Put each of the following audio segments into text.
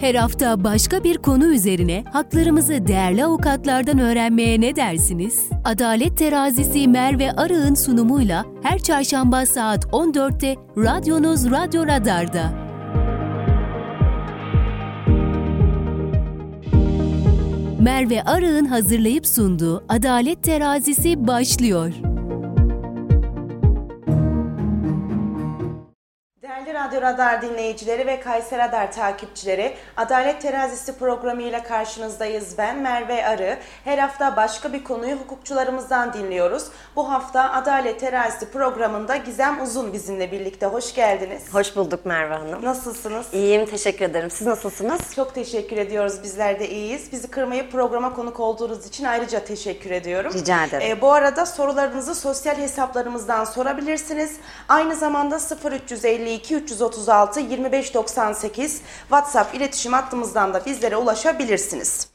Her hafta başka bir konu üzerine haklarımızı değerli avukatlardan öğrenmeye ne dersiniz? Adalet Terazisi Merve Arı'nın sunumuyla her çarşamba saat 14'te radyonuz Radyo Radar'da. Merve Arı'nın hazırlayıp sunduğu Adalet Terazisi başlıyor. Radyo Radar dinleyicileri ve Kayser Radar takipçileri, Adalet Terazisi programı ile karşınızdayız. Ben Merve Arı. Her hafta başka bir konuyu hukukçularımızdan dinliyoruz. Bu hafta Adalet Terazisi programında Gizem Uzun bizimle birlikte. Hoş geldiniz. Hoş bulduk Merve Hanım. Nasılsınız? İyiyim, teşekkür ederim. Siz nasılsınız? Çok teşekkür ediyoruz. Bizler de iyiyiz. Bizi kırmayıp programa konuk olduğunuz için ayrıca teşekkür ediyorum. Rica ederim. Ee, bu arada sorularınızı sosyal hesaplarımızdan sorabilirsiniz. Aynı zamanda 0352 336 2598 WhatsApp iletişim hattımızdan da bizlere ulaşabilirsiniz.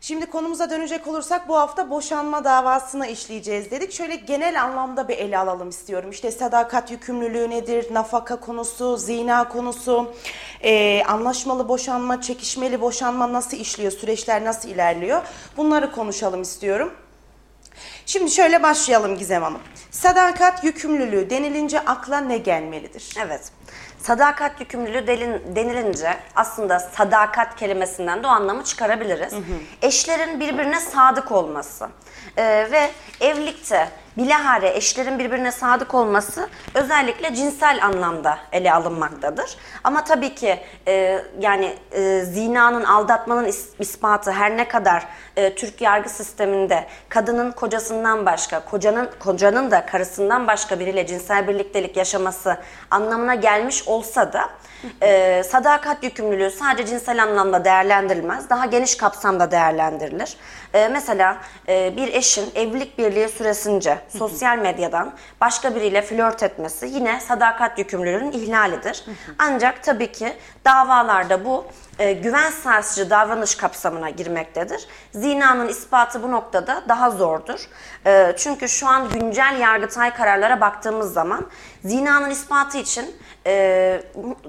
Şimdi konumuza dönecek olursak bu hafta boşanma davasını işleyeceğiz dedik. Şöyle genel anlamda bir ele alalım istiyorum. İşte sadakat yükümlülüğü nedir, nafaka konusu, zina konusu, e, anlaşmalı boşanma, çekişmeli boşanma nasıl işliyor, süreçler nasıl ilerliyor bunları konuşalım istiyorum. Şimdi şöyle başlayalım Gizem Hanım. Sadakat yükümlülüğü denilince akla ne gelmelidir? Evet. Sadakat yükümlülüğü delin, denilince aslında sadakat kelimesinden de o anlamı çıkarabiliriz. Eşlerin birbirine sadık olması Ee, ve evlilikte bilahare eşlerin birbirine sadık olması özellikle cinsel anlamda ele alınmaktadır. Ama tabii ki e, yani e, zinanın, aldatmanın is- ispatı her ne kadar e, Türk yargı sisteminde kadının kocasından başka, kocanın kocanın da karısından başka biriyle cinsel birliktelik yaşaması anlamına gelmiş olsa da e, sadakat yükümlülüğü sadece cinsel anlamda değerlendirilmez, daha geniş kapsamda değerlendirilir. E, mesela e, bir eşin evlilik birliği süresince sosyal medyadan başka biriyle flört etmesi yine sadakat yükümlülüğünün ihlalidir. Ancak tabii ki davalarda bu e, güven sarsıcı davranış kapsamına girmektedir. Zinanın ispatı bu noktada daha zordur. E, çünkü şu an güncel yargıtay kararlara baktığımız zaman zinanın ispatı için e,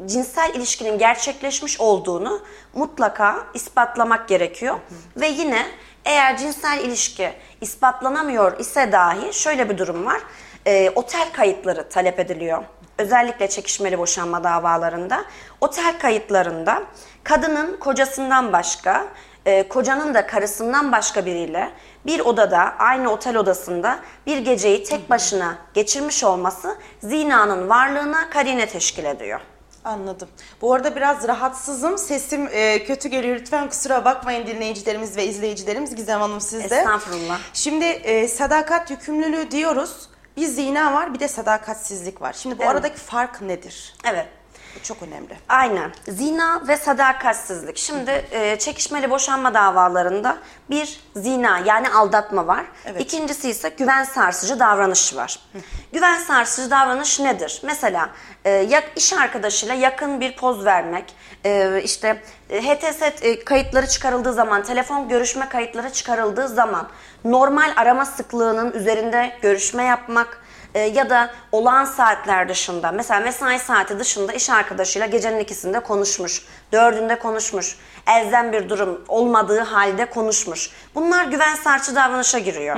cinsel ilişkinin gerçekleşmiş olduğunu mutlaka ispatlamak gerekiyor. Ve yine eğer cinsel ilişki ispatlanamıyor ise dahi şöyle bir durum var. E, otel kayıtları talep ediliyor. Özellikle çekişmeli boşanma davalarında. Otel kayıtlarında kadının kocasından başka, e, kocanın da karısından başka biriyle bir odada, aynı otel odasında bir geceyi tek başına geçirmiş olması zinanın varlığına karine teşkil ediyor. Anladım. Bu arada biraz rahatsızım. Sesim e, kötü geliyor. Lütfen kusura bakmayın dinleyicilerimiz ve izleyicilerimiz. Gizem Hanım sizde. Estağfurullah. Şimdi e, sadakat yükümlülüğü diyoruz. Bir zina var bir de sadakatsizlik var. Şimdi bu Evet. aradaki fark nedir? Evet. Bu çok önemli. Aynen. Zina ve sadakatsizlik. Şimdi e, çekişmeli boşanma davalarında bir zina yani aldatma var. Evet. İkincisi ise güven sarsıcı davranış var. güven sarsıcı davranış nedir? Mesela e, iş arkadaşıyla yakın bir poz vermek, e, işte e, HTS e, kayıtları çıkarıldığı zaman, telefon görüşme kayıtları çıkarıldığı zaman normal arama sıklığının üzerinde görüşme yapmak, e, ya da olağan saatler dışında mesela mesai saati dışında iş arkadaşıyla gecenin ikisinde konuşmuş, dördünde konuşmuş, elzem bir durum olmadığı halde konuşmuş. Bunlar güven sarsıcı davranışa giriyor.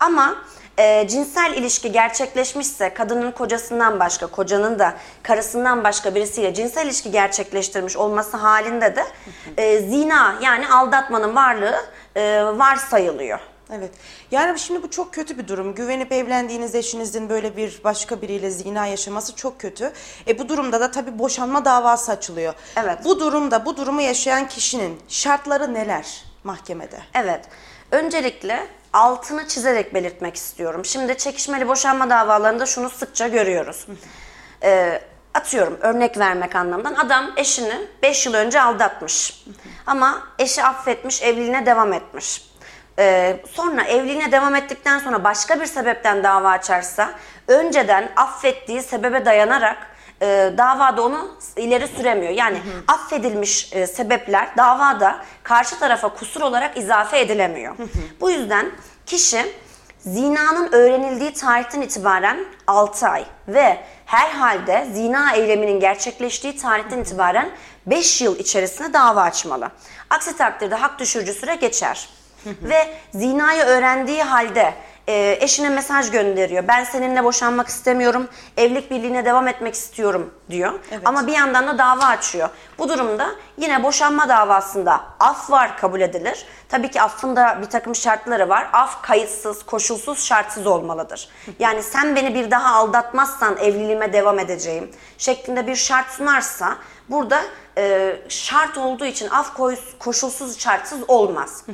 Ama e, cinsel ilişki gerçekleşmişse kadının kocasından başka, kocanın da karısından başka birisiyle cinsel ilişki gerçekleştirmiş olması halinde de e, zina yani aldatmanın varlığı e, varsayılıyor. Evet. Yani şimdi bu çok kötü bir durum. Güvenip evlendiğiniz eşinizin böyle bir başka biriyle zina yaşaması çok kötü. E bu durumda da tabii boşanma davası açılıyor. Evet. Bu durumda bu durumu yaşayan kişinin şartları neler mahkemede? Evet. Öncelikle altını çizerek belirtmek istiyorum. Şimdi çekişmeli boşanma davalarında şunu sıkça görüyoruz. Ee, atıyorum örnek vermek anlamından adam eşini 5 yıl önce aldatmış. Ama eşi affetmiş, evliliğine devam etmiş. Ee, sonra evliliğine devam ettikten sonra başka bir sebepten dava açarsa önceden affettiği sebebe dayanarak e, davada onu ileri süremiyor. Yani affedilmiş e, sebepler davada karşı tarafa kusur olarak izafe edilemiyor. Bu yüzden kişi zinanın öğrenildiği tarihten itibaren 6 ay ve herhalde zina eyleminin gerçekleştiği tarihten itibaren 5 yıl içerisinde dava açmalı. Aksi takdirde hak düşürücü süre geçer. Ve zinayı öğrendiği halde e, eşine mesaj gönderiyor. Ben seninle boşanmak istemiyorum, evlilik birliğine devam etmek istiyorum diyor. Evet. Ama bir yandan da dava açıyor. Bu durumda yine boşanma davasında af var kabul edilir. Tabii ki affın da bir takım şartları var. Af kayıtsız, koşulsuz, şartsız olmalıdır. Yani sen beni bir daha aldatmazsan evliliğime devam edeceğim şeklinde bir şart sunarsa burada e, şart olduğu için af koşulsuz, şartsız olmaz.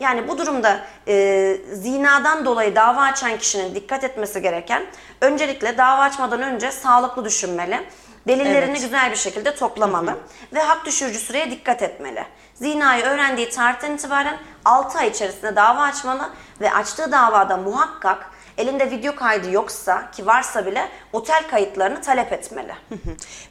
Yani bu durumda e, zinadan dolayı dava açan kişinin dikkat etmesi gereken öncelikle dava açmadan önce sağlıklı düşünmeli. Delillerini Evet. güzel bir şekilde toplamalı ve hak düşürücü süreye dikkat etmeli. Zinayı öğrendiği tarihten itibaren 6 ay içerisinde dava açmalı ve açtığı davada muhakkak elinde video kaydı yoksa ki varsa bile otel kayıtlarını talep etmeli.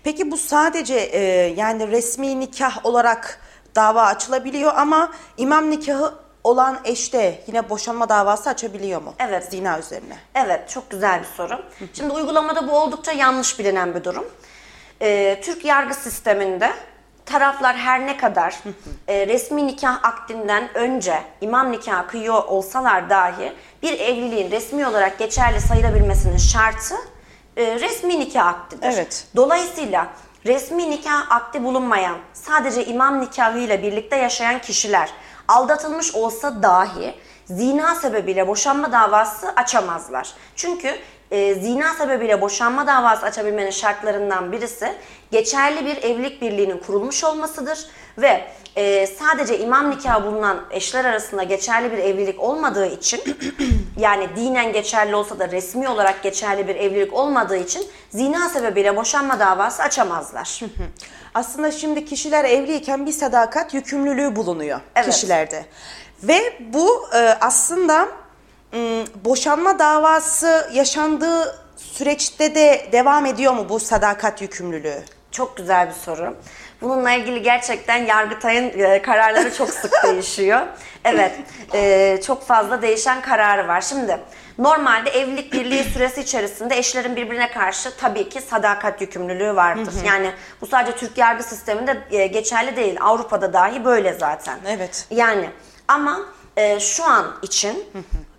Peki bu sadece e, yani resmi nikah olarak dava açılabiliyor ama imam nikahı olan eşte yine boşanma davası açabiliyor mu? Evet. Zina üzerine. Evet, çok güzel bir soru. Şimdi uygulamada bu oldukça yanlış bilinen bir durum. Ee, Türk yargı sisteminde taraflar her ne kadar e, resmi nikah akdinden önce imam nikahı kıyıyor olsalar dahi bir evliliğin resmi olarak geçerli sayılabilmesinin şartı e, resmi nikah akdidir. Evet. Dolayısıyla resmi nikah akdi bulunmayan, sadece imam nikahıyla birlikte yaşayan kişiler aldatılmış olsa dahi zina sebebiyle boşanma davası açamazlar. Çünkü e, zina sebebiyle boşanma davası açabilmenin şartlarından birisi geçerli bir evlilik birliğinin kurulmuş olmasıdır ve e, sadece imam nikahı bulunan eşler arasında geçerli bir evlilik olmadığı için yani dinen geçerli olsa da resmi olarak geçerli bir evlilik olmadığı için zina sebebiyle boşanma davası açamazlar. Aslında şimdi kişiler evliyken bir sadakat yükümlülüğü bulunuyor Evet. kişilerde. Ve bu e, aslında boşanma davası yaşandığı süreçte de devam ediyor mu bu sadakat yükümlülüğü? Çok güzel bir soru. Bununla ilgili gerçekten Yargıtay'ın e, kararları çok sık değişiyor. Evet, e, çok fazla değişen kararı var. Şimdi normalde evlilik birliği süresi içerisinde eşlerin birbirine karşı tabii ki sadakat yükümlülüğü vardır. Yani bu sadece Türk yargı sisteminde e, geçerli değil. Avrupa'da dahi böyle zaten. Evet. Yani ama e, şu an için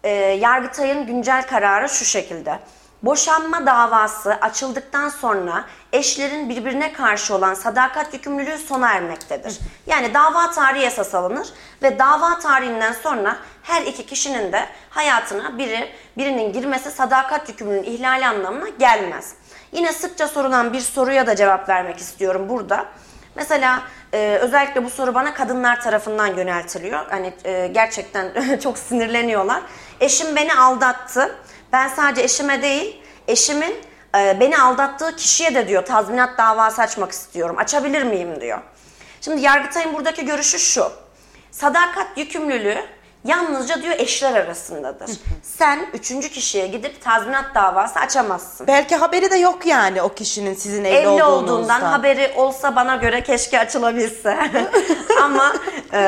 e, Yargıtay'ın güncel kararı şu şekilde. Boşanma davası açıldıktan sonra eşlerin birbirine karşı olan sadakat yükümlülüğü sona ermektedir. Yani dava tarihi esas alınır ve dava tarihinden sonra her iki kişinin de hayatına biri birinin girmesi sadakat yükümlülüğünün ihlali anlamına gelmez. Yine sıkça sorulan bir soruya da cevap vermek istiyorum burada. Mesela e, özellikle bu soru bana kadınlar tarafından yöneltiliyor. Hani e, gerçekten çok sinirleniyorlar. Eşim beni aldattı. Ben sadece eşime değil, eşimin e, beni aldattığı kişiye de diyor tazminat davası açmak istiyorum. Açabilir miyim diyor. Şimdi Yargıtay'ın buradaki görüşü şu. Sadakat yükümlülüğü yalnızca diyor eşler arasındadır. Sen üçüncü kişiye gidip tazminat davası açamazsın. Belki haberi de yok yani o kişinin sizin evli, Evli olduğunuzdan. olduğundan haberi olsa bana göre keşke açılabilse. Ama e,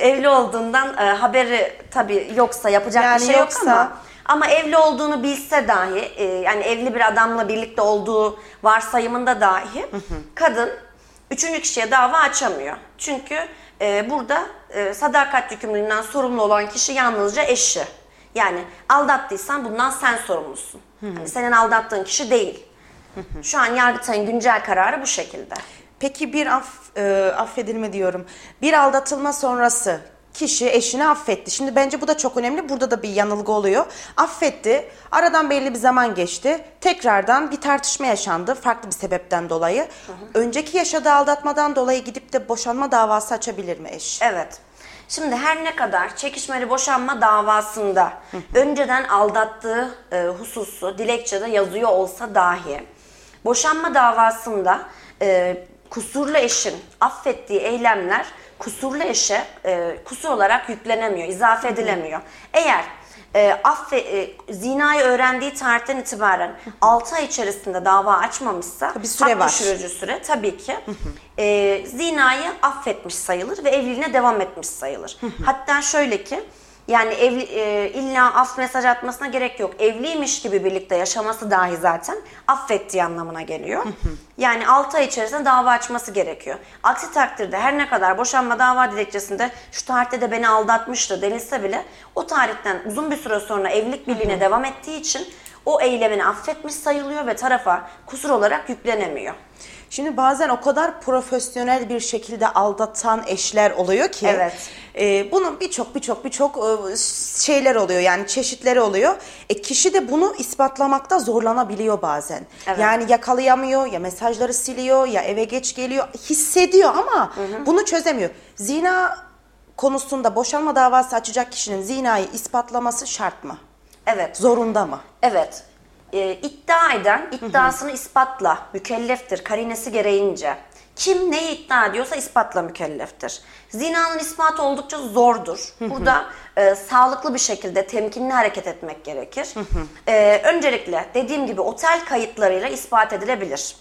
evli olduğundan e, haberi tabii yoksa yapacak Yani bir şey yok yoksa- ama ama evli olduğunu bilse dahi e, yani evli bir adamla birlikte olduğu varsayımında dahi kadın üçüncü kişiye dava açamıyor. Çünkü e, burada e, sadakat yükümlülüğünden sorumlu olan kişi yalnızca eşi. Yani aldattıysan bundan sen sorumlusun. Hani senin aldattığın kişi değil. Şu an Yargıtay'ın güncel kararı bu şekilde. Peki bir aff, e, affedilme diyorum. Bir aldatılma sonrası kişi eşini affetti. Şimdi bence bu da çok önemli. Burada da bir yanılgı oluyor. Affetti. Aradan belli bir zaman geçti. Tekrardan bir tartışma yaşandı. Farklı bir sebepten dolayı. Önceki yaşadığı aldatmadan dolayı gidip de boşanma davası açabilir mi eş? Evet. Şimdi her ne kadar çekişmeli boşanma davasında önceden aldattığı e, hususu dilekçede yazıyor olsa dahi boşanma davasında e, kusurlu eşin affettiği eylemler kusurlu eşe e, kusur olarak yüklenemiyor, izafe edilemiyor. Eğer e, affe, e, zinayı öğrendiği tarihten itibaren 6 ay içerisinde dava açmamışsa Tabii süre hak var. düşürücü süre tabii ki e, zinayı affetmiş sayılır ve evliliğine devam etmiş sayılır. Hatta şöyle ki Yani evli, e, illa af mesaj atmasına gerek yok. Evliymiş gibi birlikte yaşaması dahi zaten affettiği anlamına geliyor. yani 6 ay içerisinde dava açması gerekiyor. Aksi takdirde her ne kadar boşanma dava dilekçesinde şu tarihte de beni aldatmıştı denilse bile o tarihten uzun bir süre sonra evlilik birliğine devam ettiği için o eylemini affetmiş sayılıyor ve tarafa kusur olarak yüklenemiyor. Şimdi bazen o kadar profesyonel bir şekilde aldatan eşler oluyor ki Evet. e, bunun birçok birçok birçok e, şeyler oluyor yani çeşitleri oluyor. E, kişi de bunu ispatlamakta zorlanabiliyor bazen. Evet. Yani yakalayamıyor ya mesajları siliyor ya eve geç geliyor hissediyor ama bunu çözemiyor. Zina konusunda boşanma davası açacak kişinin zinayı ispatlaması şart mı? Evet. Zorunda mı? Evet. Ee, iddia eden iddiasını ispatla mükelleftir karinesi gereğince. Kim neyi iddia ediyorsa ispatla mükelleftir. Zinanın ispatı oldukça zordur. Burada e, sağlıklı bir şekilde temkinli hareket etmek gerekir. E, öncelikle dediğim gibi otel kayıtlarıyla ispat edilebilir.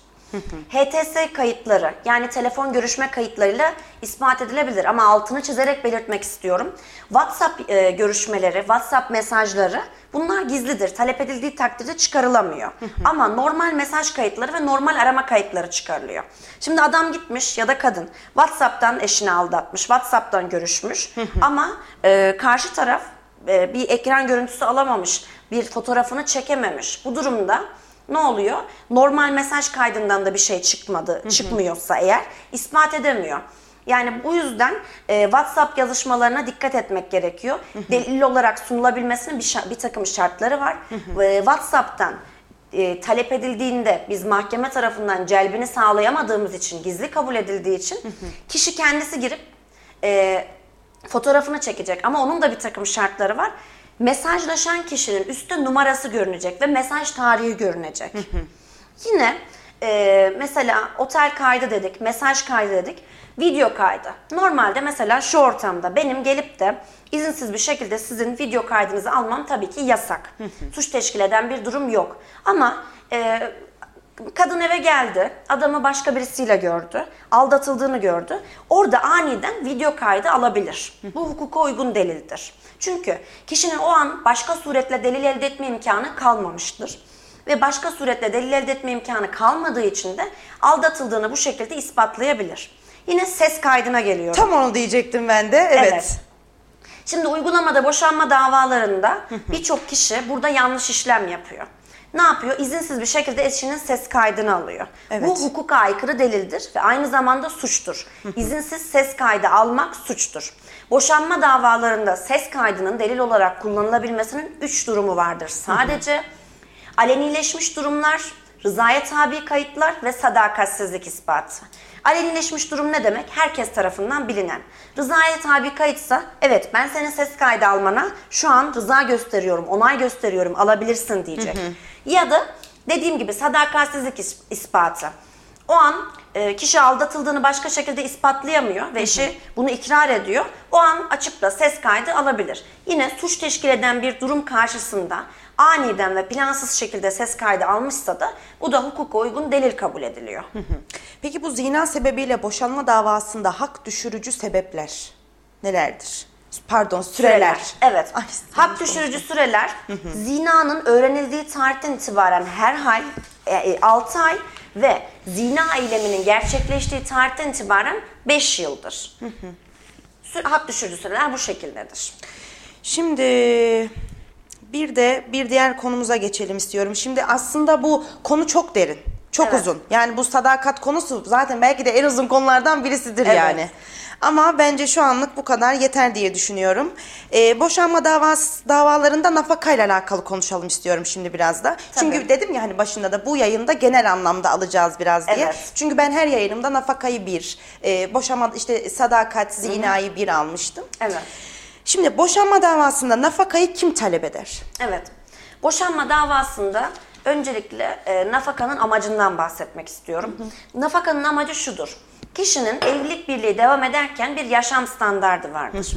HTS kayıtları yani telefon görüşme kayıtlarıyla ispat edilebilir ama altını çizerek belirtmek istiyorum. WhatsApp e, görüşmeleri, WhatsApp mesajları bunlar gizlidir. Talep edildiği takdirde çıkarılamıyor. ama normal mesaj kayıtları ve normal arama kayıtları çıkarılıyor. Şimdi adam gitmiş ya da kadın WhatsApp'tan eşini aldatmış, WhatsApp'tan görüşmüş ama e, karşı taraf e, bir ekran görüntüsü alamamış, bir fotoğrafını çekememiş. Bu durumda ne oluyor? Normal mesaj kaydından da bir şey çıkmadı, çıkmıyorsa eğer ispat edemiyor. Yani bu yüzden e, WhatsApp yazışmalarına dikkat etmek gerekiyor. Delil olarak sunulabilmesinin bir, bir takım şartları var. Ve WhatsApp'tan e, talep edildiğinde biz mahkeme tarafından celbini sağlayamadığımız için, gizli kabul edildiği için kişi kendisi girip e, fotoğrafını çekecek ama onun da bir takım şartları var. Mesajlaşan kişinin üstte numarası görünecek ve mesaj tarihi görünecek. Yine e, mesela otel kaydı dedik, mesaj kaydı dedik, video kaydı. Normalde mesela şu ortamda benim gelip de izinsiz bir şekilde sizin video kaydınızı almam tabii ki yasak. Suç teşkil eden bir durum yok. Ama e, Kadın eve geldi, adamı başka birisiyle gördü, aldatıldığını gördü. Orada aniden video kaydı alabilir. Bu hukuka uygun delildir. Çünkü kişinin o an başka suretle delil elde etme imkanı kalmamıştır. Ve başka suretle delil elde etme imkanı kalmadığı için de aldatıldığını bu şekilde ispatlayabilir. Yine ses kaydına geliyorum. Tam onu diyecektim ben de. Evet. Evet. Şimdi uygulamada boşanma davalarında birçok kişi burada yanlış işlem yapıyor. Ne yapıyor? İzinsiz bir şekilde eşinin ses kaydını alıyor. Evet. Bu hukuka aykırı delildir ve aynı zamanda suçtur. İzinsiz ses kaydı almak suçtur. Boşanma davalarında ses kaydının delil olarak kullanılabilmesinin üç durumu vardır. Sadece alenileşmiş durumlar, rızaya tabi kayıtlar ve sadakatsizlik ispatı. Alenileşmiş durum ne demek? Herkes tarafından bilinen. Rızaya tabi kayıtsa evet ben senin ses kaydı almana şu an rıza gösteriyorum, onay gösteriyorum alabilirsin diyecek. Ya da dediğim gibi sadakatsizlik is- ispatı. O an e, kişi aldatıldığını başka şekilde ispatlayamıyor ve eşi bunu ikrar ediyor. O an açıp da ses kaydı alabilir. Yine suç teşkil eden bir durum karşısında aniden ve plansız şekilde ses kaydı almışsa da bu da hukuka uygun delil kabul ediliyor. Peki bu zina sebebiyle boşanma davasında hak düşürücü sebepler nelerdir? Pardon süreler. Evet. Ay, Hak düşürücü süreler zinanın öğrenildiği tarihten itibaren herhal 6 ay ve zina eyleminin gerçekleştiği tarihten itibaren 5 yıldır. Hak düşürücü süreler bu şekildedir. Şimdi bir de bir diğer konumuza geçelim istiyorum. Şimdi aslında bu konu çok derin. Çok Evet. uzun. Yani bu sadakat konusu zaten belki de en uzun konulardan birisidir Evet. yani. Ama bence şu anlık bu kadar yeter diye düşünüyorum. Ee, boşanma davası, davalarında nafakayla alakalı konuşalım istiyorum şimdi biraz da. Çünkü dedim ya hani başında da bu yayında genel anlamda alacağız biraz diye. Evet. Çünkü ben her yayınımda nafakayı bir, e, boşanma işte sadakat, zinayı bir almıştım. Evet. Şimdi boşanma davasında nafakayı kim talep eder? Evet. Boşanma davasında öncelikle e, nafakanın amacından bahsetmek istiyorum. Nafakanın amacı şudur. Kişinin evlilik birliği devam ederken bir yaşam standardı vardır.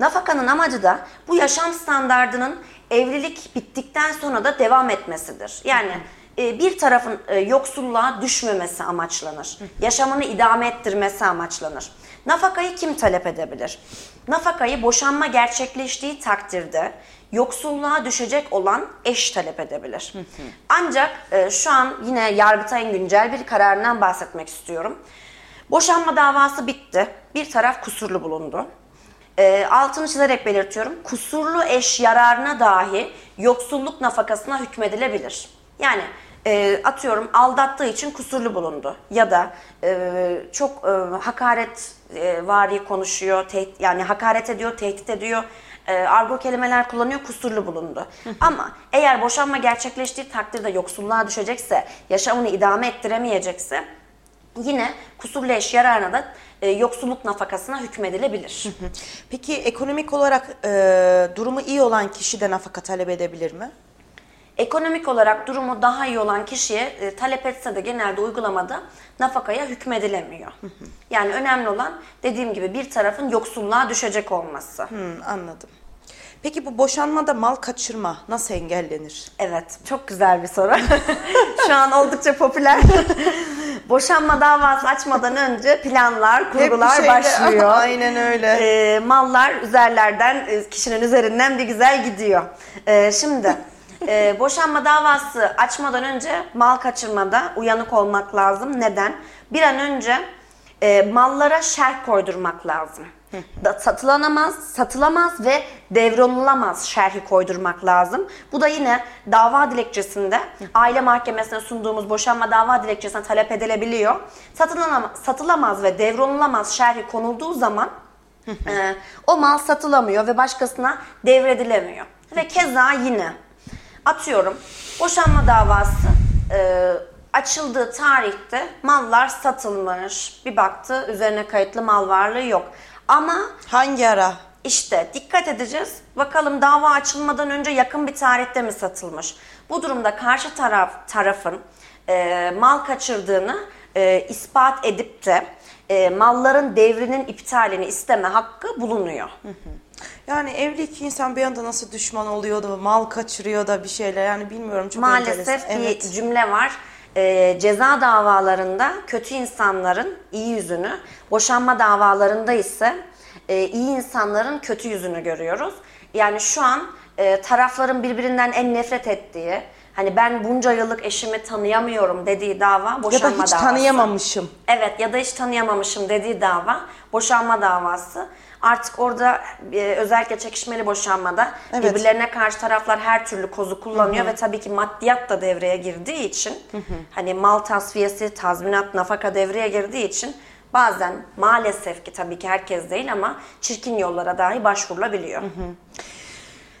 Nafakanın amacı da bu yaşam standardının evlilik bittikten sonra da devam etmesidir. Yani e, bir tarafın e, yoksulluğa düşmemesi amaçlanır. Yaşamını idame ettirmesi amaçlanır. Nafakayı kim talep edebilir? nafakayı boşanma gerçekleştiği takdirde yoksulluğa düşecek olan eş talep edebilir. Ancak e, şu an yine Yargıtay'ın güncel bir kararından bahsetmek istiyorum. Boşanma davası bitti. Bir taraf kusurlu bulundu. E, altını çizerek belirtiyorum. Kusurlu eş yararına dahi yoksulluk nafakasına hükmedilebilir. Yani e, atıyorum aldattığı için kusurlu bulundu ya da e, çok e, hakaret e, vari konuşuyor, tehdit, yani hakaret ediyor, tehdit ediyor, e, argo kelimeler kullanıyor, kusurlu bulundu. Ama eğer boşanma gerçekleştiği takdirde yoksulluğa düşecekse, yaşamını idame ettiremeyecekse yine kusurlu eş yararına da e, yoksulluk nafakasına hükmedilebilir. Peki ekonomik olarak e, durumu iyi olan kişi de nafaka talep edebilir mi? Ekonomik olarak durumu daha iyi olan kişiye e, talep etse de genelde uygulamada nafakaya hükmedilemiyor. Yani önemli olan dediğim gibi bir tarafın yoksulluğa düşecek olması. Hmm, anladım. Peki bu boşanmada mal kaçırma nasıl engellenir? Evet, çok güzel bir soru. Şu an oldukça popüler. Boşanma davası açmadan önce planlar, kurgular şeyde- başlıyor. Aynen öyle. Ee, mallar üzerlerden, e, kişinin üzerinden bir güzel gidiyor. Ee, şimdi e, boşanma davası açmadan önce mal kaçırmada uyanık olmak lazım. Neden? Bir an önce e, mallara şerh koydurmak lazım. Da, satılamaz, satılamaz ve devrolulamaz şerhi koydurmak lazım. Bu da yine dava dilekçesinde aile mahkemesine sunduğumuz boşanma dava dilekçesine talep edilebiliyor. Satılamaz, satılamaz ve devrolulamaz şerhi konulduğu zaman e, o mal satılamıyor ve başkasına devredilemiyor. Ve keza yine atıyorum boşanma davası e, açıldığı tarihte mallar satılmış. Bir baktı üzerine kayıtlı mal varlığı yok. Ama Hangi ara? işte dikkat edeceğiz. Bakalım dava açılmadan önce yakın bir tarihte mi satılmış? Bu durumda karşı taraf tarafın e, mal kaçırdığını e, ispat edip de e, malların devrinin iptalini isteme hakkı bulunuyor. Yani evli iki insan bir anda nasıl düşman oluyor da mal kaçırıyor da bir şeyler yani bilmiyorum çok Maalesef enteresan. bir Evet. cümle var. Ee, ceza davalarında kötü insanların iyi yüzünü, boşanma davalarında ise e, iyi insanların kötü yüzünü görüyoruz. Yani şu an e, tarafların birbirinden en nefret ettiği, hani ben bunca yıllık eşimi tanıyamıyorum dediği dava Ya boşanma da hiç davası. tanıyamamışım. Evet ya da hiç tanıyamamışım dediği dava boşanma davası. Artık orada e, özellikle çekişmeli boşanmada Evet. birbirlerine karşı taraflar her türlü kozu kullanıyor ve tabii ki maddiyat da devreye girdiği için hani mal tasfiyesi, tazminat, nafaka devreye girdiği için bazen maalesef ki tabii ki herkes değil ama çirkin yollara dahi başvurulabiliyor.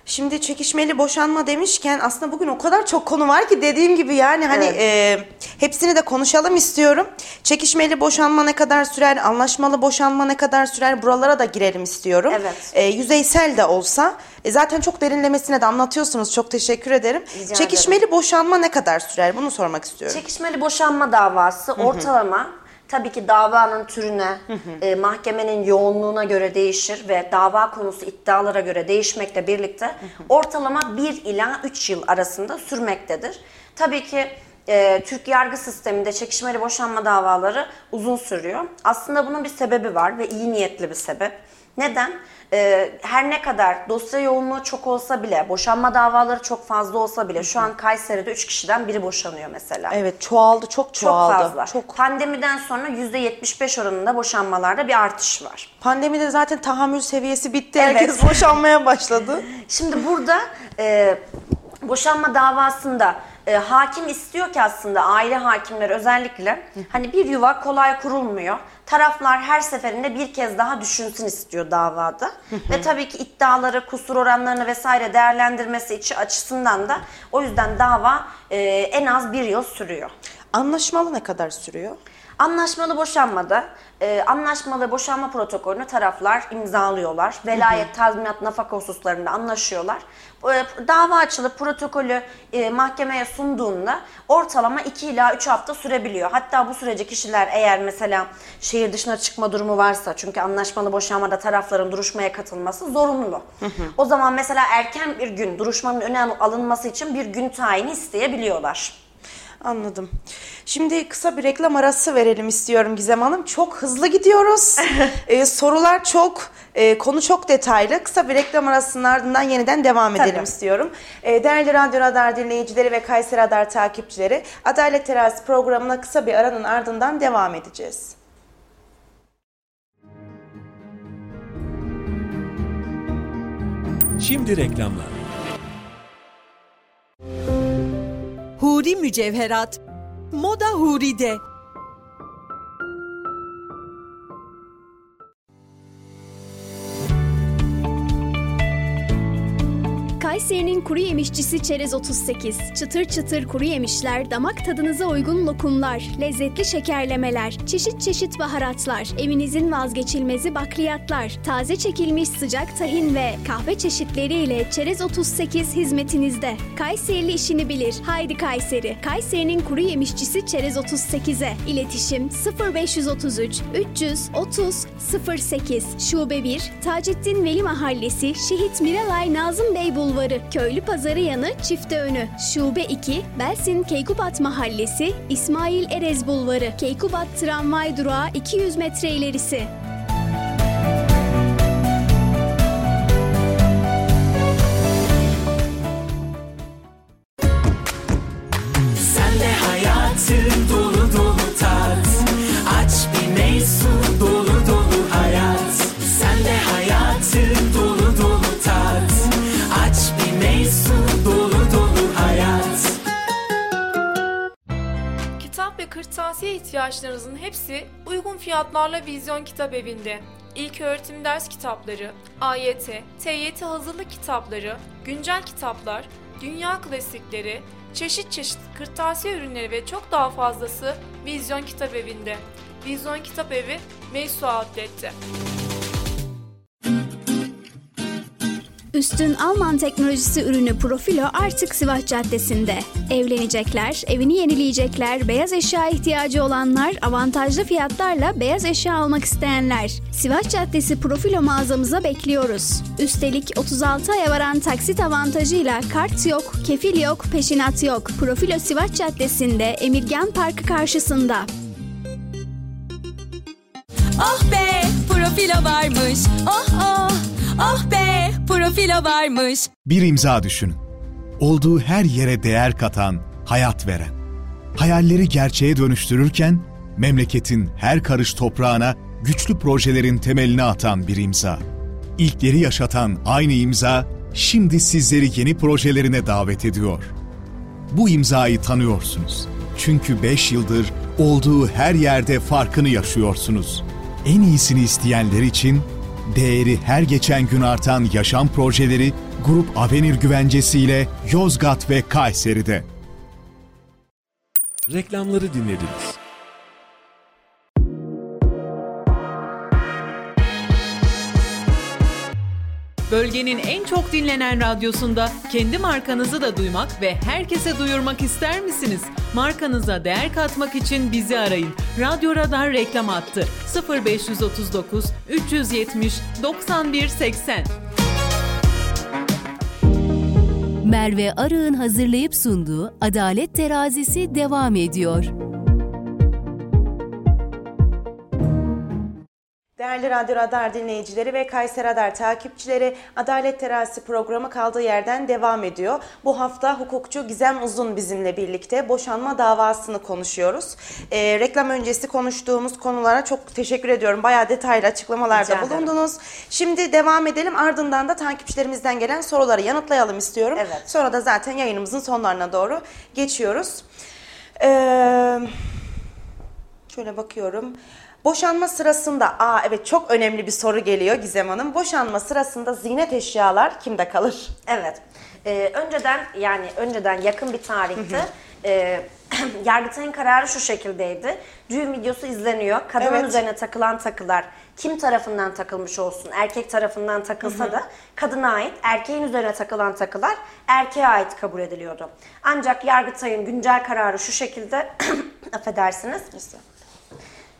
Şimdi çekişmeli boşanma demişken aslında bugün o kadar çok konu var ki dediğim gibi yani hani Evet. e, hepsini de konuşalım istiyorum. Çekişmeli boşanma ne kadar sürer, anlaşmalı boşanma ne kadar sürer buralara da girelim istiyorum. Evet. E, yüzeysel de olsa e, zaten çok derinlemesine de anlatıyorsunuz çok teşekkür ederim. Rica Çekişmeli boşanma ne kadar sürer bunu sormak istiyorum. Çekişmeli boşanma davası ortalama tabii ki davanın türüne, e, mahkemenin yoğunluğuna göre değişir ve dava konusu iddialara göre değişmekle birlikte ortalama 1 ila 3 yıl arasında sürmektedir. Tabii ki e, Türk yargı sisteminde çekişmeli boşanma davaları uzun sürüyor. Aslında bunun bir sebebi var ve iyi niyetli bir sebep. Neden? Ee, her ne kadar dosya yoğunluğu çok olsa bile, boşanma davaları çok fazla olsa bile şu an Kayseri'de 3 kişiden biri boşanıyor mesela. Evet çoğaldı çok Çok çoğaldı. fazla. Çok. Pandemiden sonra %75 oranında boşanmalarda bir artış var. Pandemide zaten tahammül seviyesi bitti. Evet. Herkes boşanmaya başladı. Şimdi burada e, boşanma davasında e, hakim istiyor ki aslında aile hakimleri özellikle hani bir yuva kolay kurulmuyor. Taraflar her seferinde bir kez daha düşünsün istiyor davada. Ve tabii ki iddiaları, kusur oranlarını vesaire değerlendirmesi içi açısından da o yüzden dava e, en az bir yıl sürüyor. Anlaşmalı ne kadar sürüyor? Anlaşmalı boşanmada e, anlaşmalı boşanma protokolünü taraflar imzalıyorlar. Velayet, tazminat, nafaka hususlarında anlaşıyorlar. E, dava açılıp protokolü e, mahkemeye sunduğunda ortalama 2 ila 3 hafta sürebiliyor. Hatta bu sürece kişiler eğer mesela şehir dışına çıkma durumu varsa çünkü anlaşmalı boşanmada tarafların duruşmaya katılması zorunlu. O zaman mesela erken bir gün duruşmanın öne alınması için bir gün tayini isteyebiliyorlar. Anladım. Şimdi kısa bir reklam arası verelim istiyorum Gizem Hanım. Çok hızlı gidiyoruz. Ee, sorular çok. e, konu çok detaylı. Kısa bir reklam arasının ardından yeniden devam edelim Tabii. istiyorum. E, değerli Radyo Radar dinleyicileri ve Kayseri Radar takipçileri Adalet Terazisi programına kısa bir aranın ardından devam edeceğiz. Şimdi reklamlar. Huri mücevherat. Moda Huri'de. Kayseri'nin kuru yemişçisi Çerez 38. Çıtır çıtır kuru yemişler, damak tadınıza uygun lokumlar, lezzetli şekerlemeler, çeşit çeşit baharatlar, evinizin vazgeçilmezi bakliyatlar, taze çekilmiş sıcak tahin ve kahve çeşitleriyle Çerez 38 hizmetinizde. Kayserili işini bilir. Haydi Kayseri. Kayseri'nin kuru yemişçisi Çerez 38'e. İletişim 0533 330 08 Şube 1 Taceddin Veli Mahallesi Şehit Miralay Nazım Bey Bulvarı Köylü Pazarı yanı Çifte Önü. Şube 2 Belsin Keykubat Mahallesi İsmail Erez Bulvarı. Keykubat Tramvay Durağı 200 metre ilerisi kırtasiye ihtiyaçlarınızın hepsi uygun fiyatlarla Vizyon Kitap Evi'nde. İlk öğretim ders kitapları, AYT, TYT hazırlık kitapları, güncel kitaplar, dünya klasikleri, çeşit çeşit kırtasiye ürünleri ve çok daha fazlası Vizyon Kitap Evi'nde. Vizyon Kitap Evi, Meysu Outlet'te. Üstün Alman teknolojisi ürünü Profilo artık Sivas Caddesi'nde. Evlenecekler, evini yenileyecekler, beyaz eşya ihtiyacı olanlar, avantajlı fiyatlarla beyaz eşya almak isteyenler. Sivas Caddesi Profilo mağazamıza bekliyoruz. Üstelik 36 aya varan taksit avantajıyla kart yok, kefil yok, peşinat yok. Profilo Sivas Caddesi'nde Emirgan Parkı karşısında. Oh be profilo varmış. Oh oh. Oh be profilo varmış. Bir imza düşünün. Olduğu her yere değer katan, hayat veren. Hayalleri gerçeğe dönüştürürken memleketin her karış toprağına güçlü projelerin temelini atan bir imza. İlkleri yaşatan aynı imza şimdi sizleri yeni projelerine davet ediyor. Bu imzayı tanıyorsunuz. Çünkü 5 yıldır olduğu her yerde farkını yaşıyorsunuz. En iyisini isteyenler için değeri her geçen gün artan yaşam projeleri Grup Avenir güvencesiyle Yozgat ve Kayseri'de. Reklamları dinlediniz. Bölgenin en çok dinlenen radyosunda kendi markanızı da duymak ve herkese duyurmak ister misiniz? Markanıza değer katmak için bizi arayın. Radyo Radar reklam attı. 0539 370 91 80. Merve Arı'nın hazırlayıp sunduğu Adalet Terazisi devam ediyor. Değerli Radyo Radar dinleyicileri ve Kayseri Radar takipçileri Adalet Terazisi programı kaldığı yerden devam ediyor. Bu hafta hukukçu Gizem Uzun bizimle birlikte boşanma davasını konuşuyoruz. Ee, reklam öncesi konuştuğumuz konulara çok teşekkür ediyorum. Bayağı detaylı açıklamalarda Rica ederim. bulundunuz. Şimdi devam edelim ardından da takipçilerimizden gelen soruları yanıtlayalım istiyorum. Evet. Sonra da zaten yayınımızın sonlarına doğru geçiyoruz. Ee, Şöyle bakıyorum. Boşanma sırasında, aa evet çok önemli bir soru geliyor Gizem Hanım. Boşanma sırasında ziynet eşyalar kimde kalır? Evet. Ee, önceden yani önceden yakın bir tarihte e, Yargıtay'ın kararı şu şekildeydi. Düğün videosu izleniyor. Kadının Evet. üzerine takılan takılar kim tarafından takılmış olsun, erkek tarafından takılsa da kadına ait, erkeğin üzerine takılan takılar erkeğe ait kabul ediliyordu. Ancak Yargıtay'ın güncel kararı şu şekilde, affedersiniz.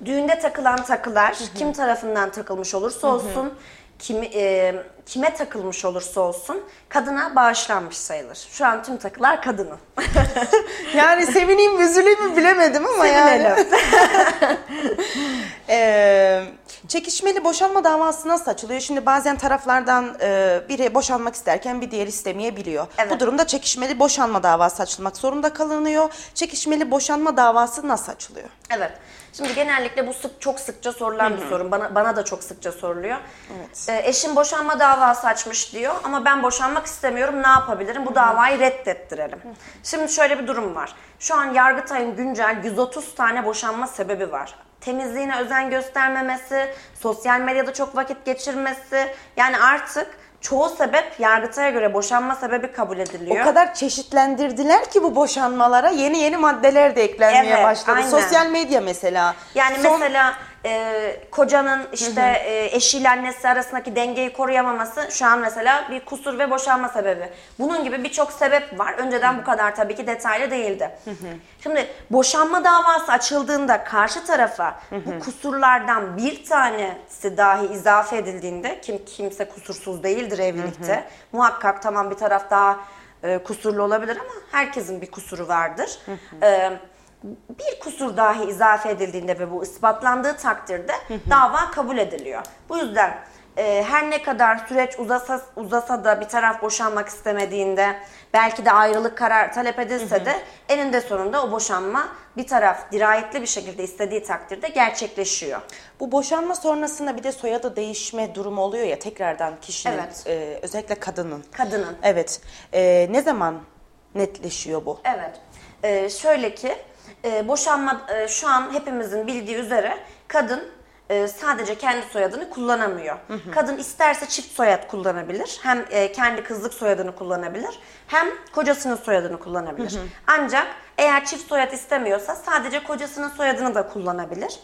Düğünde takılan takılar kim tarafından takılmış olursa olsun kimi, e, kime takılmış olursa olsun kadına bağışlanmış sayılır. Şu an tüm takılar kadının. Yani sevineyim mi üzüleyim mi bilemedim ama yani. Ee, çekişmeli boşanma davası nasıl açılıyor? Şimdi bazen taraflardan e, biri boşanmak isterken bir diğer istemeyebiliyor. Evet. Bu durumda çekişmeli boşanma davası açılmak zorunda kalınıyor. Çekişmeli boşanma davası nasıl açılıyor? Evet. Şimdi genellikle bu sık çok sıkça sorulan bir sorun. Bana bana da çok sıkça soruluyor. Evet. Ee, eşim boşanma davası açmış diyor ama ben boşanmak istemiyorum. Ne yapabilirim? Bu davayı reddettirelim. Şimdi şöyle bir durum var. Şu an Yargıtay'ın güncel 130 tane boşanma sebebi var. Temizliğine özen göstermemesi, sosyal medyada çok vakit geçirmesi. Yani artık çoğu sebep Yargıtay'a göre boşanma sebebi kabul ediliyor. O kadar çeşitlendirdiler ki bu boşanmalara yeni yeni maddeler de eklenmeye Evet, başladı. aynen. Sosyal medya mesela. Yani Son- mesela e, kocanın işte e, eşiyle annesi arasındaki dengeyi koruyamaması şu an mesela bir kusur ve boşanma sebebi. Bunun gibi birçok sebep var. Önceden bu kadar tabii ki detaylı değildi. Şimdi boşanma davası açıldığında karşı tarafa bu kusurlardan bir tanesi dahi izafe edildiğinde kim kimse kusursuz değildir evlilikte. Muhakkak tamam bir taraf daha e, kusurlu olabilir ama herkesin bir kusuru vardır. E, bir kusur dahi izafe edildiğinde ve bu ispatlandığı takdirde dava kabul ediliyor. Bu yüzden e, her ne kadar süreç uzasa, uzasa da bir taraf boşanmak istemediğinde belki de ayrılık karar talep edilse de eninde sonunda o boşanma bir taraf dirayetli bir şekilde istediği takdirde gerçekleşiyor. Bu boşanma sonrasında bir de soyadı değişme durumu oluyor ya tekrardan kişinin Evet. e, özellikle kadının. Kadının. Evet. E, ne zaman netleşiyor bu? Evet. Ee, şöyle ki e, boşanma e, şu an hepimizin bildiği üzere kadın e, sadece kendi soyadını kullanamıyor. Kadın isterse çift soyad kullanabilir. Hem e, kendi kızlık soyadını kullanabilir. Hem kocasının soyadını kullanabilir. Ancak eğer çift soyad istemiyorsa sadece kocasının soyadını da kullanabilir.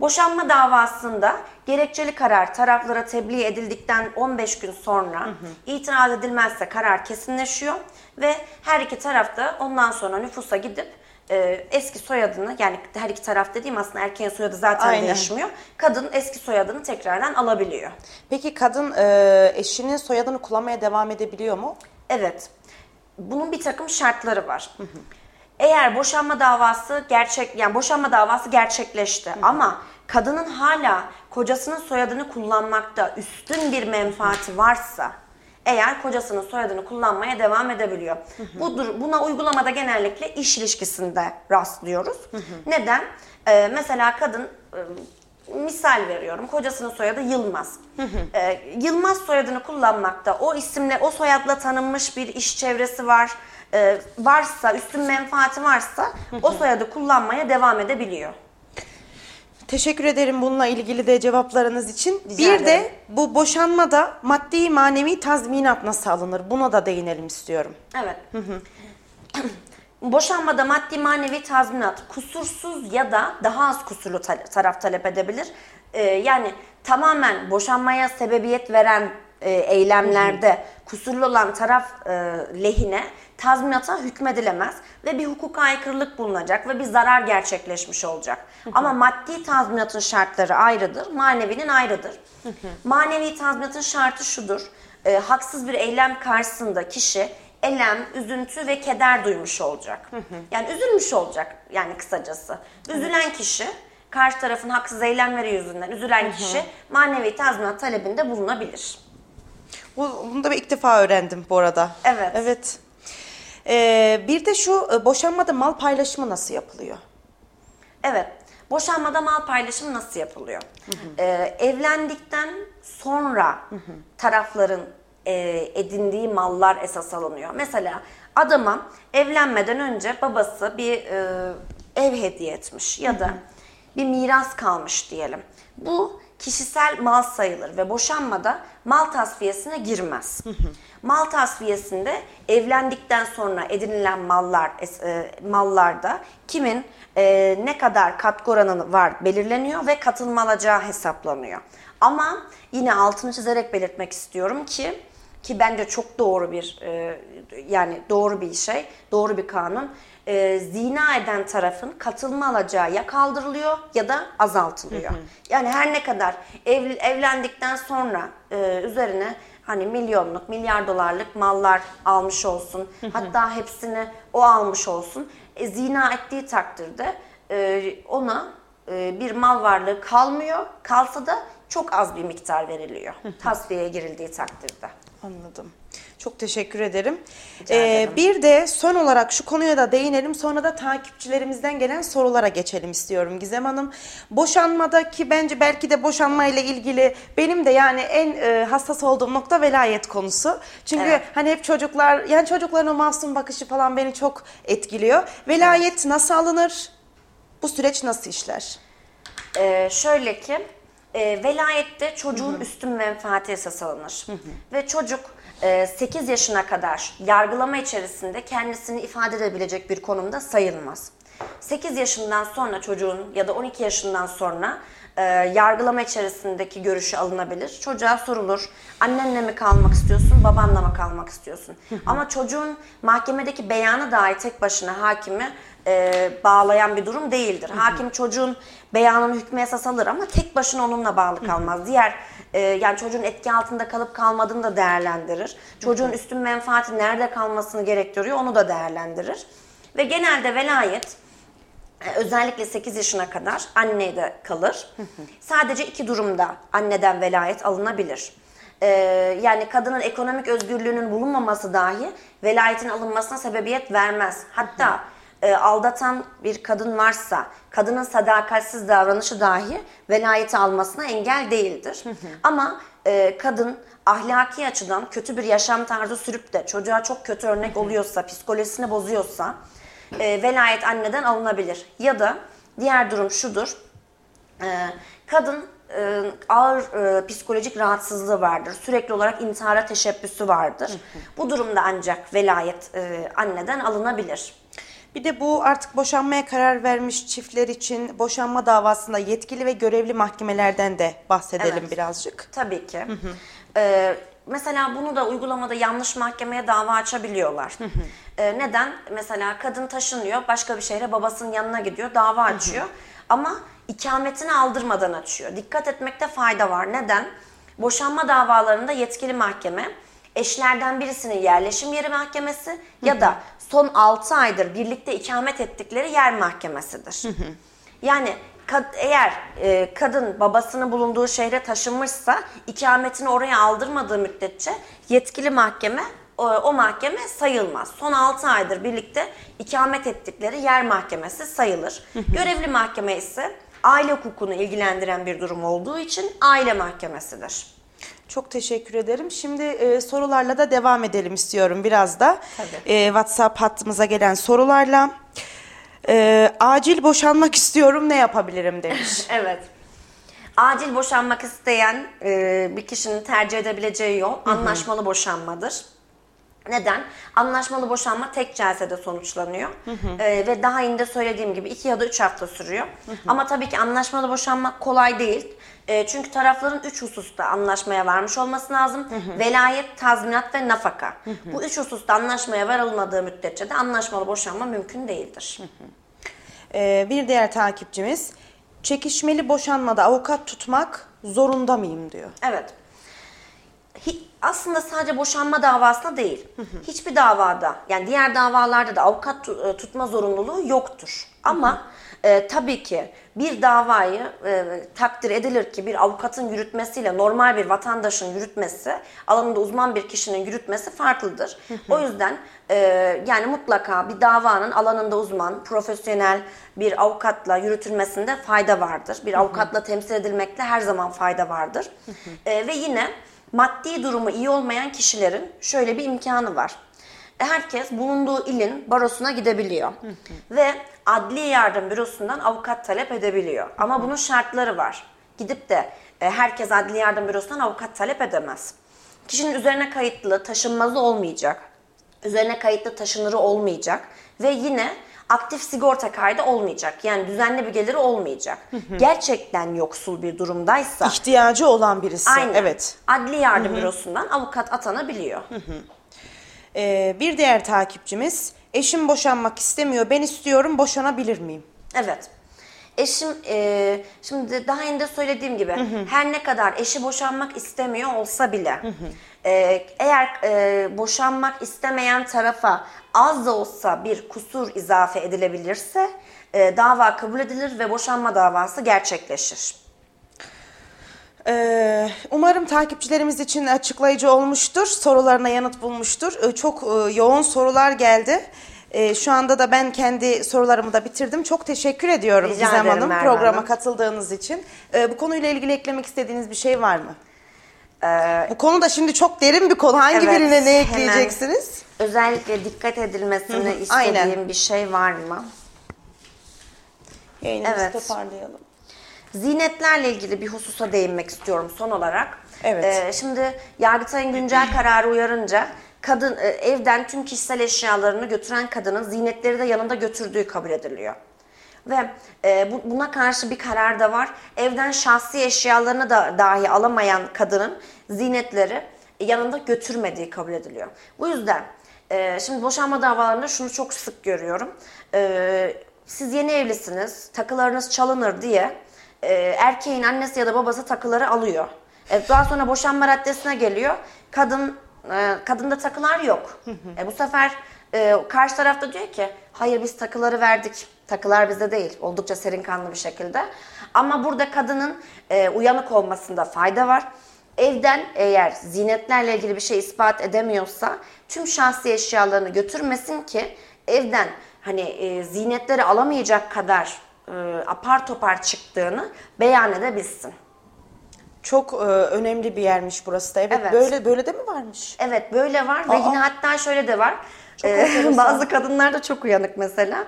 Boşanma davasında gerekçeli karar taraflara tebliğ edildikten 15 gün sonra itiraz edilmezse karar kesinleşiyor ve her iki taraf da ondan sonra nüfusa gidip e, eski soyadını yani her iki taraf dediğim aslında erkeğin soyadı zaten Aynen. değişmiyor. Kadın eski soyadını tekrardan alabiliyor. Peki kadın e, eşinin soyadını kullanmaya devam edebiliyor mu? Evet. Bunun bir takım şartları var. Eğer boşanma davası gerçek yani boşanma davası gerçekleşti ama kadının hala kocasının soyadını kullanmakta üstün bir menfaati varsa eğer kocasının soyadını kullanmaya devam edebiliyor. Bu buna uygulamada genellikle iş ilişkisinde rastlıyoruz. Neden? Ee, mesela kadın e, misal veriyorum. Kocasının soyadı Yılmaz. Ee, Yılmaz soyadını kullanmakta o isimle, o soyadla tanınmış bir iş çevresi var. Ee, varsa, üstün menfaati varsa o soyadı kullanmaya devam edebiliyor. Teşekkür ederim bununla ilgili de cevaplarınız için. Rica bir de bu boşanmada maddi manevi tazminat nasıl alınır? Buna da değinelim istiyorum. Evet. Boşanmada maddi manevi tazminat kusursuz ya da daha az kusurlu ta- taraf talep edebilir. Ee, yani tamamen boşanmaya sebebiyet veren e, eylemlerde kusurlu olan taraf e, lehine tazminata hükmedilemez ve bir hukuka aykırılık bulunacak ve bir zarar gerçekleşmiş olacak. Ama maddi tazminatın şartları ayrıdır, manevinin ayrıdır. Manevi tazminatın şartı şudur. e, haksız bir eylem karşısında kişi elem, üzüntü ve keder duymuş olacak. Yani üzülmüş olacak yani kısacası. Üzülen kişi karşı tarafın haksız eylemleri yüzünden üzülen kişi manevi tazminat talebinde bulunabilir. Bu, bunu da bir ilk defa öğrendim bu arada. Evet. Evet. Ee, bir de şu e, boşanmada mal paylaşımı nasıl yapılıyor? Evet. Boşanmada mal paylaşımı nasıl yapılıyor? Ee, evlendikten sonra tarafların e, edindiği mallar esas alınıyor. Mesela adama evlenmeden önce babası bir e, ev hediye etmiş ya da bir miras kalmış diyelim. Bu kişisel mal sayılır ve boşanmada mal tasfiyesine girmez. Mal tasfiyesinde evlendikten sonra edinilen mallar e, mallarda kimin e, ne kadar katkı oranı var belirleniyor ve katılma alacağı hesaplanıyor. Ama yine altını çizerek belirtmek istiyorum ki ki bence çok doğru bir e, yani doğru bir şey, doğru bir kanun. E, zina eden tarafın katılma alacağı ya kaldırılıyor ya da azaltılıyor. Yani her ne kadar ev, evlendikten sonra e, üzerine hani milyonluk, milyar dolarlık mallar almış olsun. hatta hepsini o almış olsun. E, zina ettiği takdirde e, ona e, bir mal varlığı kalmıyor. Kalsa da çok az bir miktar veriliyor. Tasfiyeye girildiği takdirde. Anladım. Çok teşekkür ederim. Rica Ee, bir de son olarak şu konuya da değinelim. Sonra da takipçilerimizden gelen sorulara geçelim istiyorum Gizem Hanım. Boşanmadaki bence belki de boşanma ile ilgili benim de yani en e, hassas olduğum nokta velayet konusu. Çünkü Evet. hani hep çocuklar yani çocukların o masum bakışı falan beni çok etkiliyor. Velayet nasıl alınır? Bu süreç nasıl işler? Ee, şöyle ki e, velayette çocuğun üstün menfaati esas alınır. Ve çocuk e, 8 yaşına kadar yargılama içerisinde kendisini ifade edebilecek bir konumda sayılmaz. 8 yaşından sonra çocuğun ya da 12 yaşından sonra e, yargılama içerisindeki görüşü alınabilir. Çocuğa sorulur. Annenle mi kalmak istiyorsun, babanla mı kalmak istiyorsun? Ama çocuğun mahkemedeki beyanı dahi tek başına hakimi e, bağlayan bir durum değildir. Hakim çocuğun beyanını hükmü esas alır ama tek başına onunla bağlı kalmaz. Diğer e, yani çocuğun etki altında kalıp kalmadığını da değerlendirir. Çocuğun üstün menfaati nerede kalmasını gerektiriyor onu da değerlendirir. Ve genelde velayet özellikle 8 yaşına kadar annede kalır. Sadece iki durumda anneden velayet alınabilir. Ee, yani kadının ekonomik özgürlüğünün bulunmaması dahi velayetin alınmasına sebebiyet vermez. Hatta e, aldatan bir kadın varsa kadının sadakatsiz davranışı dahi velayeti almasına engel değildir. Ama e, kadın ahlaki açıdan kötü bir yaşam tarzı sürüp de çocuğa çok kötü örnek oluyorsa, psikolojisini bozuyorsa e, velayet anneden alınabilir. Ya da diğer durum şudur. E, kadın e, ağır e, psikolojik rahatsızlığı vardır. Sürekli olarak intihara teşebbüsü vardır. Bu durumda ancak velayet e, anneden alınabilir. Bir de bu artık boşanmaya karar vermiş çiftler için boşanma davasında yetkili ve görevli mahkemelerden de bahsedelim Evet. birazcık. Tabii ki. Ee, mesela bunu da uygulamada yanlış mahkemeye dava açabiliyorlar. Ee, neden? Mesela kadın taşınıyor, başka bir şehre babasının yanına gidiyor, dava açıyor. Ama ikametini aldırmadan açıyor. Dikkat etmekte fayda var. Neden? Boşanma davalarında yetkili mahkeme eşlerden birisinin yerleşim yeri mahkemesi ya da son 6 aydır birlikte ikamet ettikleri yer mahkemesidir. Yani kad- eğer e, kadın babasının bulunduğu şehre taşınmışsa ikametini oraya aldırmadığı müddetçe yetkili mahkeme o, o mahkeme sayılmaz. Son 6 aydır birlikte ikamet ettikleri yer mahkemesi sayılır. Görevli mahkeme ise aile hukukunu ilgilendiren bir durum olduğu için aile mahkemesidir. Çok teşekkür ederim. Şimdi e, sorularla da devam edelim istiyorum biraz da. Tabii. E, WhatsApp hattımıza gelen sorularla. E, acil boşanmak istiyorum ne yapabilirim demiş. Evet. Acil boşanmak isteyen e, bir kişinin tercih edebileceği yol anlaşmalı boşanmadır. Neden? Anlaşmalı boşanma tek celsede sonuçlanıyor. E, ve daha önce söylediğim gibi iki ya da üç hafta sürüyor. Ama tabii ki anlaşmalı boşanmak kolay değil. E, çünkü tarafların üç hususta anlaşmaya varmış olması lazım. Velayet, tazminat ve nafaka. Bu üç hususta anlaşmaya varılmadığı müddetçe de anlaşmalı boşanma mümkün değildir. E, bir diğer takipçimiz çekişmeli boşanmada avukat tutmak zorunda mıyım diyor. Evet. Hi- aslında sadece boşanma davasında değil. Hiçbir davada yani diğer davalarda da avukat e, tutma zorunluluğu yoktur. Ama e, tabii ki bir davayı e, takdir edilir ki bir avukatın yürütmesiyle normal bir vatandaşın yürütmesi, alanında uzman bir kişinin yürütmesi farklıdır. O yüzden e, yani mutlaka bir davanın alanında uzman, profesyonel bir avukatla yürütülmesinde fayda vardır. Bir avukatla temsil edilmekte her zaman fayda vardır. E, ve yine maddi durumu iyi olmayan kişilerin şöyle bir imkanı var. Herkes bulunduğu ilin barosuna gidebiliyor. Ve adli yardım bürosundan avukat talep edebiliyor. Ama bunun şartları var. Gidip de e, herkes adli yardım bürosundan avukat talep edemez. Kişinin üzerine kayıtlı taşınmazı olmayacak. Üzerine kayıtlı taşınırı olmayacak. Ve yine aktif sigorta kaydı olmayacak. Yani düzenli bir geliri olmayacak. Gerçekten yoksul bir durumdaysa İhtiyacı olan birisi. aynen, Evet. adli yardım bürosundan avukat atanabiliyor. Ee, bir diğer takipçimiz eşim boşanmak istemiyor ben istiyorum boşanabilir miyim? Evet. Eşim e, şimdi daha önce söylediğim gibi her ne kadar eşi boşanmak istemiyor olsa bile e, eğer e, boşanmak istemeyen tarafa az da olsa bir kusur izafe edilebilirse e, dava kabul edilir ve boşanma davası gerçekleşir. Ee, umarım takipçilerimiz için açıklayıcı olmuştur. Sorularına yanıt bulmuştur. Ee, çok e, yoğun sorular geldi. Ee, şu anda da ben kendi sorularımı da bitirdim. Çok teşekkür ediyorum Rica Gizem ederim Hanım Merve programa Hanım. katıldığınız için. Ee, bu konuyla ilgili eklemek istediğiniz bir şey var mı? Ee, Bu konu da şimdi çok derin bir konu. Hangi Evet, birine ne hemen. ekleyeceksiniz? özellikle dikkat edilmesini hı, istediğim aynen. bir şey var mı? Yayınımızı Evet. toparlayalım. Zinetlerle ilgili bir hususa değinmek istiyorum son olarak. Evet. Ee, şimdi Yargıtay'ın güncel kararı uyarınca kadın e, evden tüm kişisel eşyalarını götüren kadının zinetleri de yanında götürdüğü kabul ediliyor. Ve e, bu- buna karşı bir karar da var. Evden şahsi eşyalarını da dahi alamayan kadının zinetleri yanında götürmediği kabul ediliyor. Bu yüzden e, şimdi boşanma davalarında şunu çok sık görüyorum. E, siz yeni evlisiniz, takılarınız çalınır diye e, erkeğin annesi ya da babası takıları alıyor. E, daha sonra boşanma raddesine geliyor. Kadın e, kadında takılar yok. E, bu sefer e, karşı tarafta diyor ki hayır biz takıları verdik. Takılar bizde değil. Oldukça serin kanlı bir şekilde. Ama burada kadının e, uyanık olmasında fayda var. Evden eğer zinetlerle ilgili bir şey ispat edemiyorsa tüm şahsi eşyalarını götürmesin ki evden hani e, zinetleri alamayacak kadar e, apar topar çıktığını beyan edebilsin. Çok e, önemli bir yermiş burası da. Evet, Evet. böyle böyle de mi varmış? Evet böyle var ve Aa. yine hatta şöyle de var. Çok Ee, enteresan. bazı kadınlar da çok uyanık mesela.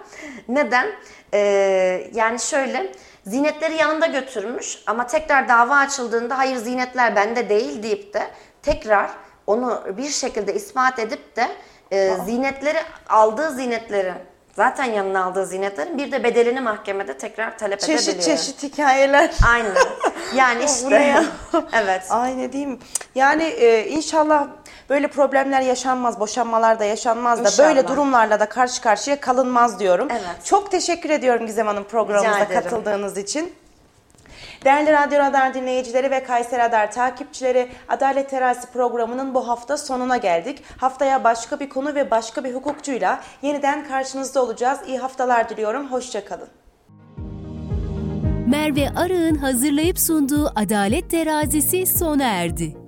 Neden? Ee, yani şöyle zinetleri yanında götürmüş ama tekrar dava açıldığında hayır zinetler bende değil deyip de tekrar onu bir şekilde ispat edip de e, zinetleri aldığı zinetleri zaten yanına aldığı zinetlerin bir de bedelini mahkemede tekrar talep Çeşit edebiliyor. çeşit hikayeler. Aynen. Yani işte. evet. Ay ne diyeyim. Yani e, inşallah böyle problemler yaşanmaz, boşanmalar da yaşanmaz da İnşallah. böyle durumlarla da karşı karşıya kalınmaz diyorum. Evet. Çok teşekkür ediyorum Gizem Hanım programımıza katıldığınız için. Değerli Radyo Radar dinleyicileri ve Kayseri Radar takipçileri Adalet Terazisi programının bu hafta sonuna geldik. Haftaya başka bir konu ve başka bir hukukçuyla yeniden karşınızda olacağız. İyi haftalar diliyorum. Hoşçakalın. Merve Arı'nın hazırlayıp sunduğu Adalet Terazisi sona erdi.